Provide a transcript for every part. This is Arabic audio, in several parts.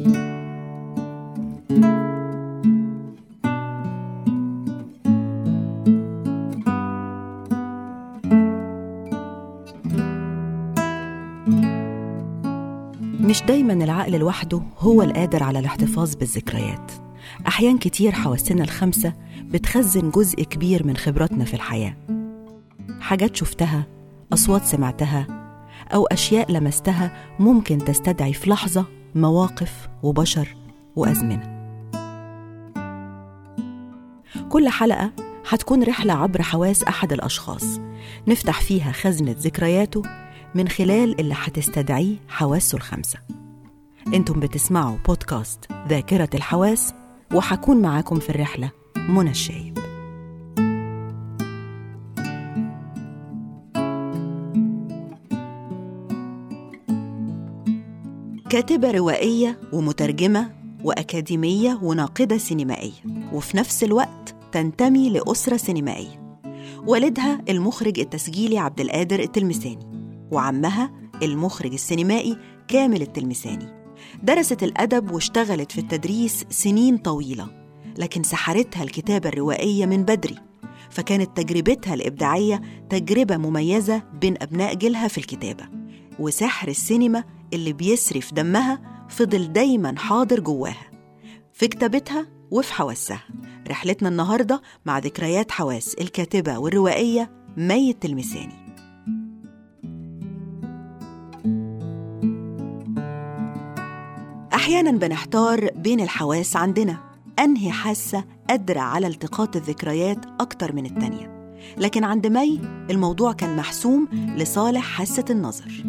مش دايما العقل لوحده هو القادر على الاحتفاظ بالذكريات. أحيان كتير حواسنا الخمسة بتخزن جزء كبير من خبراتنا في الحياة. حاجات شفتها أصوات سمعتها أو أشياء لمستها ممكن تستدعي في لحظة مواقف وبشر وأزمنة. كل حلقة هتكون رحلة عبر حواس أحد الأشخاص. نفتح فيها خزنة ذكرياته من خلال اللي هتستدعيه حواسه الخمسة. أنتم بتسمعوا بودكاست ذاكرة الحواس وحكون معاكم في الرحلة منى الشايب. كاتبة روائية ومترجمة وأكاديمية وناقدة سينمائية وفي نفس الوقت تنتمي لأسرة سينمائية. والدها المخرج التسجيلي عبد القادر التلمساني وعمها المخرج السينمائي كامل التلمساني. درست الأدب واشتغلت في التدريس سنين طويلة لكن سحرتها الكتابة الروائية من بدري فكانت تجربتها الإبداعية تجربة مميزة بين أبناء جيلها في الكتابة. وسحر السينما اللي بيسري في دمها فضل دايما حاضر جواها. في كتابتها وفي حواسها. رحلتنا النهاردة مع ذكريات حواس الكاتبة والروائية مي التلمساني أحيانا بنحتار بين الحواس عندنا. أنهي حاسة قادرة على التقاط الذكريات أكتر من التانية. لكن عند مي الموضوع كان محسوم لصالح حاسة النظر.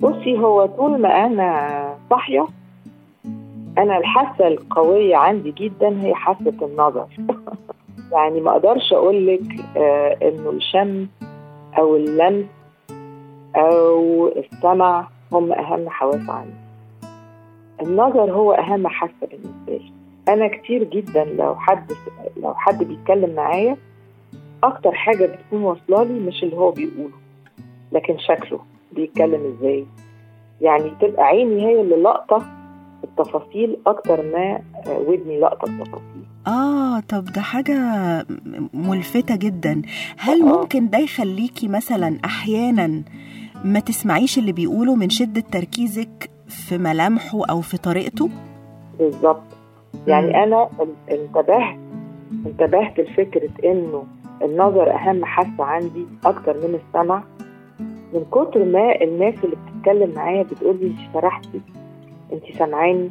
بصي هو طول ما أنا صاحية أنا الحاسة القوية عندي جدا هي حاسة النظر. يعني ما أقدرش أقول لك آه إنه الشم أو اللمس أو السمع هم أهم حواس عندي. النظر هو أهم حاسة بالنسبة لي. أنا كتير جدا لو حد لو حد بيتكلم معايا أكتر حاجة بتكون واصلة لي مش اللي هو بيقوله لكن شكله. بيتكلم إزاي. يعني تبقى عيني هي اللي لقطة التفاصيل أكتر ما ودني لقطة التفاصيل. آه طب ده حاجة ملفتة جدا. هل ممكن ده يخليكي مثلا أحيانا ما تسمعيش اللي بيقوله من شدة تركيزك في ملامحه أو في طريقته؟ بالظبط. يعني أنا انتبهت انتبهت لفكرة إنه النظر أهم حاسة عندي أكتر من السمع. من كتر ما الناس اللي بتتكلم معايا بتقول لي انت سرحتي انت سامعاني.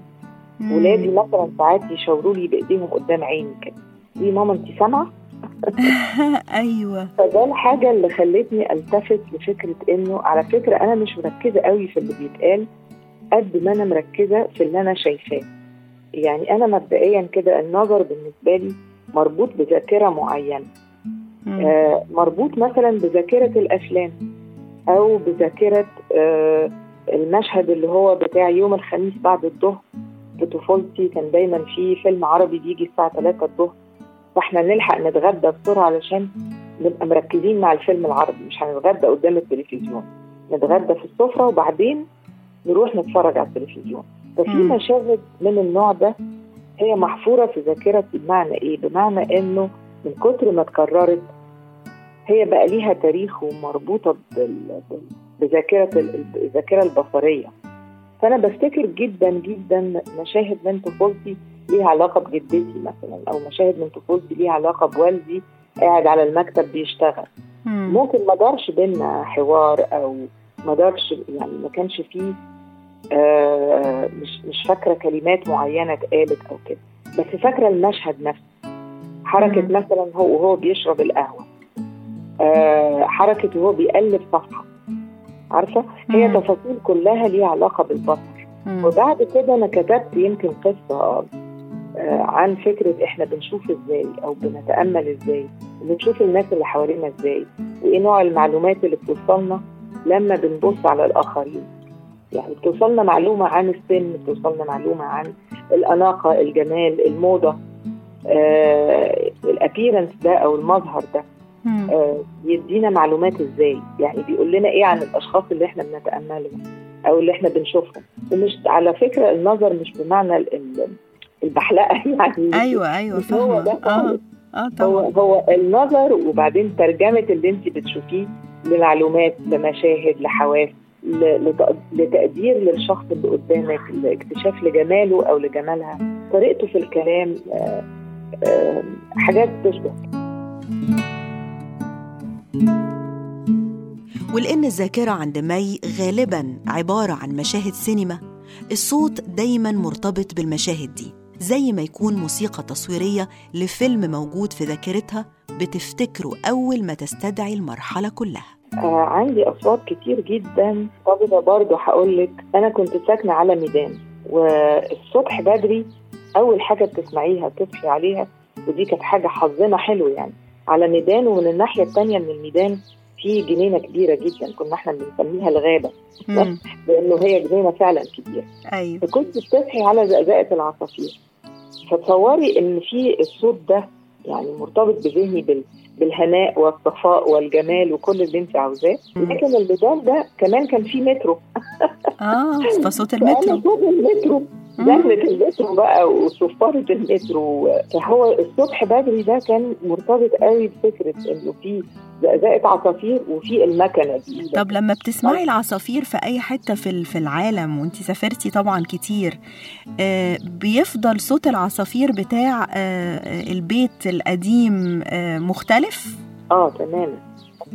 ولادي مثلا ساعات يشاوروا لي بإيديهم قدام عيني كده. دي ماما انت سامعة؟ أيوه. فده الحاجة اللي خلتني ألتفت لفكرة إنه على فكرة أنا مش مركزة قوي في اللي بيتقال قد ما أنا مركزة في اللي أنا شايفاه. يعني أنا مبدئيا كده النظر بالنسبة لي مربوط بذاكرة معينة. آه مربوط مثلا بذاكرة الأفلام. أو بذاكرة آه المشهد اللي هو بتاع يوم الخميس بعد الظهر في طفولتي. كان دايما في فيلم عربي بيجي الساعة 3 الظهر فإحنا نلحق نتغدى بسرعة علشان نبقى مركزين مع الفيلم العربي. مش هنتغدى قدام التلفزيون نتغدى في السفرة وبعدين نروح نتفرج على التلفزيون. ففي مشاهد من النوع ده هي محفورة في ذاكرتي بمعنى إيه؟ بمعنى إنه من كتر ما اتكررت هي بقى ليها تاريخ ومربوطة بذاكرة الذاكرة البصرية. فأنا بفتكر جدا جدا مشاهد من طفولتي ليها علاقة بجدتي مثلا أو مشاهد من طفولتي ليها علاقة بوالدي قاعد على المكتب بيشتغل. ممكن ما دارش بينا حوار أو ما دارش يعني ما كانش فيه آه مش مش فاكرة كلمات معينة اتقالت أو كده. بس فاكرة المشهد نفسه. حركة مم. مثلا هو وهو بيشرب القهوة. حركة وهو بيقلب صفحة. عارفة؟ هي. تفاصيل كلها ليها علاقة بالبصر. وبعد كده أنا كتبت يمكن قصة آه عن فكرة إحنا بنشوف إزاي أو بنتأمل إزاي بنشوف الناس اللي حوالينا إزاي وإيه نوع المعلومات اللي بتوصلنا لما بنبص على الآخرين. يعني بتوصلنا معلومة عن السن بتوصلنا معلومة عن الأناقة الجمال الموضة آه الابيرنس ده أو المظهر ده. آه يدينا معلومات إزاي؟ يعني بيقول لنا إيه عن الأشخاص اللي إحنا بنتأملهم أو اللي إحنا بنشوفهم. ومش على فكرة النظر مش بمعنى ال- ال- البحلقة يعني. أيوه أيوه هو فاهمة. آه. آه هو طبعا. هو النظر وبعدين ترجمة اللي انت بتشوفيه لمعلومات لمشاهد لحواس لتقدير للشخص اللي قدامك لاكتشاف لجماله أو لجمالها. طريقته في الكلام آه، آه، حاجات تشبه. ولأن الذاكرة عند مي غالبا عبارة عن مشاهد سينما الصوت دايما مرتبط بالمشاهد دي زي ما يكون موسيقى تصويرية لفيلم موجود في ذاكرتها بتفتكره أول ما تستدعي المرحلة كلها. آه عندي اصوات كتير جدا. مرتبطه برضه هقول لك أنا كنت ساكنة على ميدان والصبح بدري أول حاجة بتسمعيها تصحي عليها ودي كانت حاجة حظنا حلو يعني. على ميدان ومن الناحية الثانية من الميدان في جنينة كبيرة جدا كنا إحنا بنسميها الغابة. لأنه هي جنينة فعلا كبيرة. أيوه. فكنت بتصحي على زقزقة العصافير. فتصوري إن في الصوت ده يعني مرتبط بذهني بال بالهناء والصفاء والجمال وكل اللي أنت عاوزاه. لكن الميدان ده كمان كان فيه مترو. آه فصوت المترو. صوت المترو. زحمة المترو بقى وصفارة المترو. فهو الصبح بدري ده كان مرتبط قوي بفكرة إنه في زقزقة عصافير وفي المكنة دي. طب لما بتسمعي العصافير في أي حتة في في العالم وأنت سافرتي طبعا كتير آه بيفضل صوت العصافير بتاع آه البيت القديم آه مختلف؟ آه تماما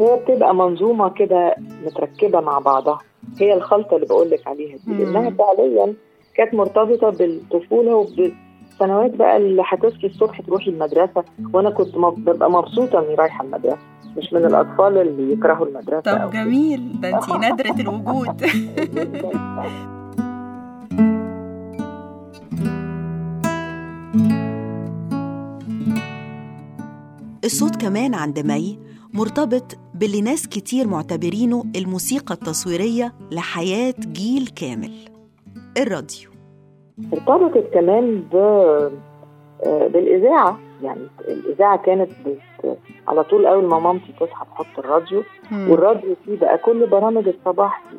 هي بتبقى منظومة كده متركبة مع بعضها. هي الخلطة اللي بقولك عليها دي. لأنها فعليا كانت مرتبطة بالطفولة وبالسنوات بقى اللي هتصحي الصبح تروحي المدرسة. وأنا كنت مب- ببقى مبسوطة إني رايحة المدرسة مش من الأطفال اللي يكرهوا المدرسة أو طب جميل ده انت نادرة الوجود. الصوت كمان عند مي مرتبط باللي ناس كتير معتبرينه الموسيقى التصويرية لحياة جيل كامل. الراديو. ارتبطت كمان ب آه، بالإذاعة. يعني الإذاعة كانت بت... على طول أول ما مامتي تصحى تحط الراديو. والراديو فيه بقى كل برامج الصباح. دي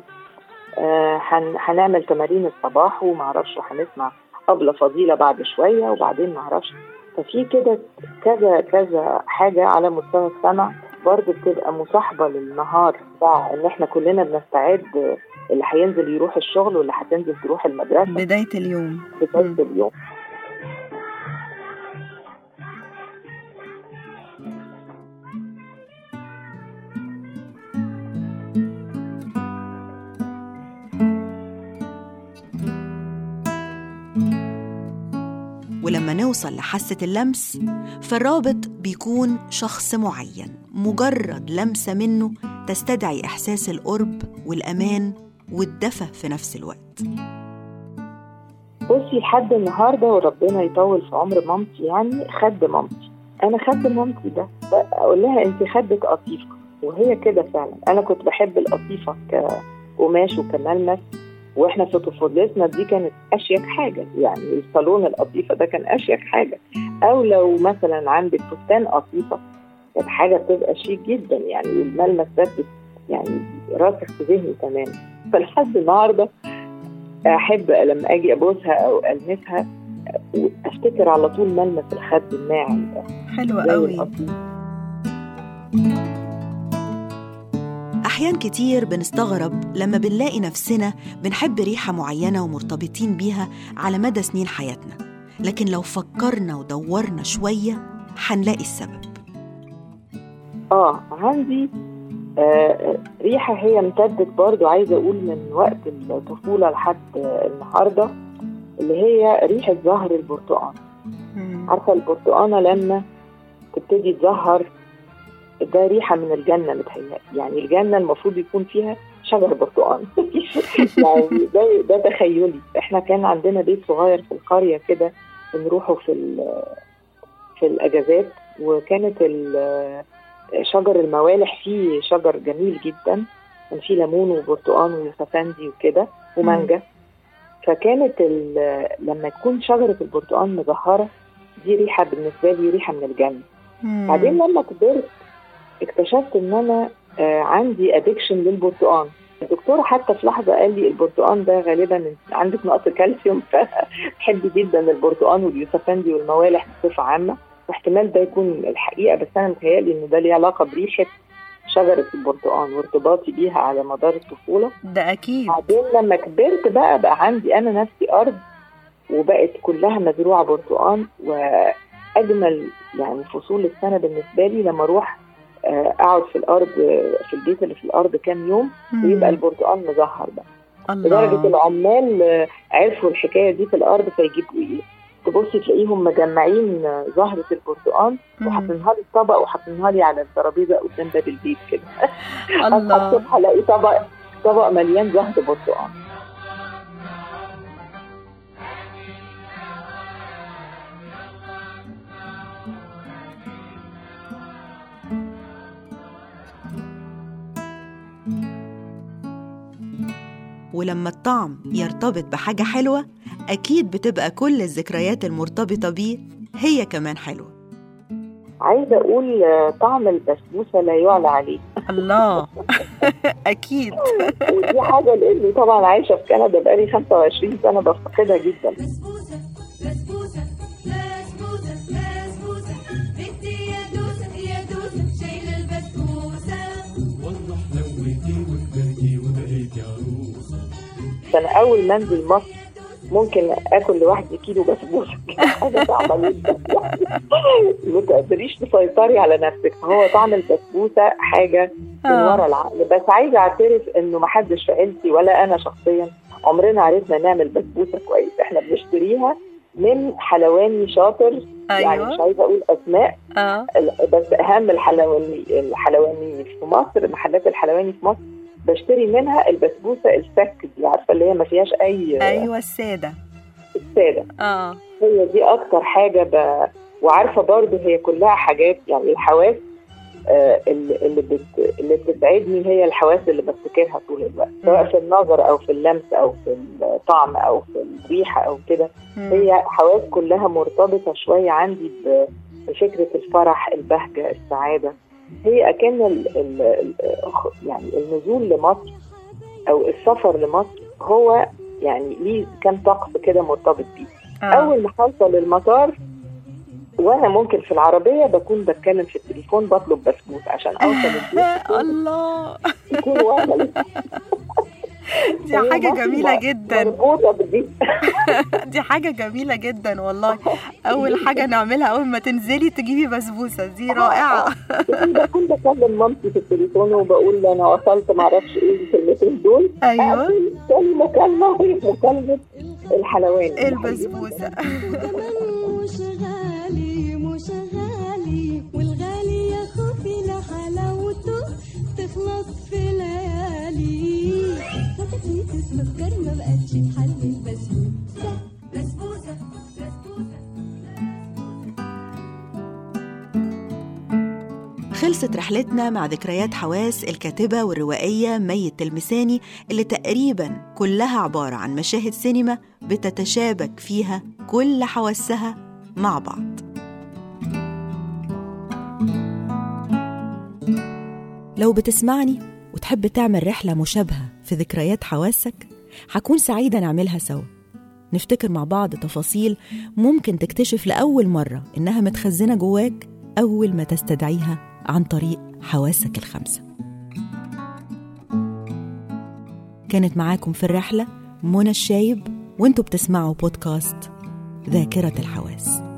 آه، هن... هنعمل تمارين الصباح ومعرفش وهنسمع أبلة فضيلة بعد شوية وبعدين معرفش ففي كده كذا كذا حاجة على مستوى السمع. برضه بتبقى مصاحبة للنهار. بتاع إن إحنا كلنا بنستعد اللي هينزل يروح الشغل واللي هتنزل تروح المدرسة. بداية اليوم. بداية اليوم. ولما نوصل لحاسة اللمس فالرابط بيكون شخص معين مجرد لمسة منه تستدعي إحساس القرب والأمان والدفى في نفس الوقت. بصي لحد النهارده وربنا يطول في عمر مامتي يعني خد مامتي. أنا خد مامتي ده أقول لها أنت خدك قطيفة وهي كده فعلا. أنا كنت بحب القطيفة كقماش وكملمس وإحنا في طفولتنا دي كانت أشيك حاجة. يعني الصالون القطيفة ده كان أشيك حاجة. أو لو مثلا عندك فستان قطيفة كانت حاجة بتبقى شيك جدا. يعني والملمس ده يعني راسخ في ذهني تماما. فلحد النهارده أحب لما أجي أبوسها أو ألمسها افتكر على طول ملمس الخد الناعم ده حلوة زي قوي. أحيان كتير بنستغرب لما بنلاقي نفسنا بنحب ريحة معينة ومرتبطين بيها على مدى سنين حياتنا. لكن لو فكرنا ودورنا شوية هنلاقي السبب. آه عندي آه ريحة هي امتدت برضو عايزة أقول من وقت الطفولة لحد النهارده اللي هي ريحة زهر البرتقال عارفة البرتقانة لما تبتدي تزهر؟ ده ريحة من الجنة متهيألي. يعني الجنة المفروض يكون فيها شجر برتقال يعني ده ده تخيلي. إحنا كان عندنا بيت صغير في القرية كده بنروحه في في الأجازات وكانت شجر الموالح فيه شجر جميل جدا كان فيه ليمون وبرتقال ويوسفندي وكده ومانجا. فكانت لما تكون شجرة البرتقال مزهرة دي ريحة بالنسبة لي ريحة من الجنة. بعدين لما كبرت اكتشفت إن أنا آه، عندي addiction للبرتقال الدكتور حتى في لحظة قال لي البرتقال ده غالبا عندك نقص كالسيوم فبحب جدا البرتقال واليوسفندي والموالح بصفة عامة. واحتمال ده يكون الحقيقة بس أنا متهيألي إن ده ليه علاقة بريحة شجرة البرتقال وارتباطي بيها على مدار الطفولة. ده أكيد. بعدين لما كبرت بقى بقى عندي أنا نفسي أرض وبقت كلها مزروعة برتقال وأجمل يعني فصول السنة بالنسبة لي لما أروح آه، أقعد في الأرض في البيت اللي في الأرض كام يوم ويبقى البرتقال مزهر بقى. لدرجة الله العمال آه، عرفوا الحكاية دي في الأرض فيجيبوا إيه؟ تبصي تلاقيهم مجمعين آه، زهره البرتقال. وحاطينها لي في طبق وحاطينها لي على الترابيزة قدام باب البيت كده. الله. الصبح ألاقي طبق طبق مليان زهر برتقال ولما الطعم يرتبط بحاجة حلوة أكيد بتبقى كل الذكريات المرتبطة بيه هي كمان حلوة. عايزة أقول آه، طعم البسبوسة لا يعلى عليه. الله. أكيد. ودي حاجة لأني طبعا عايشة في كندا بقالي 25 سنة بفتقدها جدا. بسبوسة بسبوسة بسبوسة بسبوسة. بنتي يا دوسة يا دوسة شايلة البسبوسة. والله حلوتي وكبرتي وبقيتي عروسة فانا أول ما أنزل مصر ممكن آكل لوحدي كيلو بسبوسه حاجة صعبة جدا. ما تقدريش تسيطري على نفسك. هو طعم البسبوسة حاجة من آه. ورا العقل. بس عايزة اعترف إنه ما حدش في عيلتي ولا أنا شخصيا عمرنا عرفنا نعمل بسبوسة كويس. إحنا بنشتريها من حلواني شاطر. يعني مش أيوة عايزة أقول أسماء. آه. بس أهم الحلواني الحلواني في مصر محلات الحلواني في مصر بشتري منها البسبوسة السك دي عارفة اللي هي ما فيهاش أي أيوة السادة. السادة. آه. هي دي أكتر حاجة ب... وعارفة برضو هي كلها حاجات يعني الحواس آه، اللي اللي بت... اللي بتسعدني هي الحواس اللي بفتكرها طول الوقت سواء في النظر أو في اللمس أو في الطعم أو في الريحة أو كده. هي حواس كلها مرتبطة شوية عندي ب- بفكرة الفرح البهجة السعادة. هي أكن ال ال ال يعني النزول لمصر أو السفر لمصر هو يعني ليه كام طقس كده مرتبط بيه. آه. أول ما هوصل المطار وأنا ممكن في العربية بكون بتكلم في التليفون بطلب بسبوسه عشان أوصل البيت الله. يكون وأنا دي حاجة جميلة جدا. دي حاجة جميلة جدا والله. أول حاجة نعملها أول ما تنزلي تجيبي بسبوسة دي رائعة. بكون بكلم مامتي في التليفون وبقول أنا وصلت معرفش إيه الكلمتين دول. أيوة. أقفل تاني مكالمة وهي مكالمة الحلواني البسبوسة. بقتش تحل البسبوسة بسبوسة بسبوسة خلصت رحلتنا مع ذكريات حواس الكاتبة والروائية مي التلمساني اللي تقريبا كلها عبارة عن مشاهد سينما بتتشابك فيها كل حواسها مع بعض. لو بتسمعني وتحب تعمل رحلة مشابهة في ذكريات حواسك؟ هكون سعيدة نعملها سوا. نفتكر مع بعض تفاصيل ممكن تكتشف لأول مرة إنها متخزنة جواك أول ما تستدعيها عن طريق حواسك الخمسة. كانت معاكم في الرحلة منى الشايب وأنتوا بتسمعوا بودكاست ذاكرة الحواس.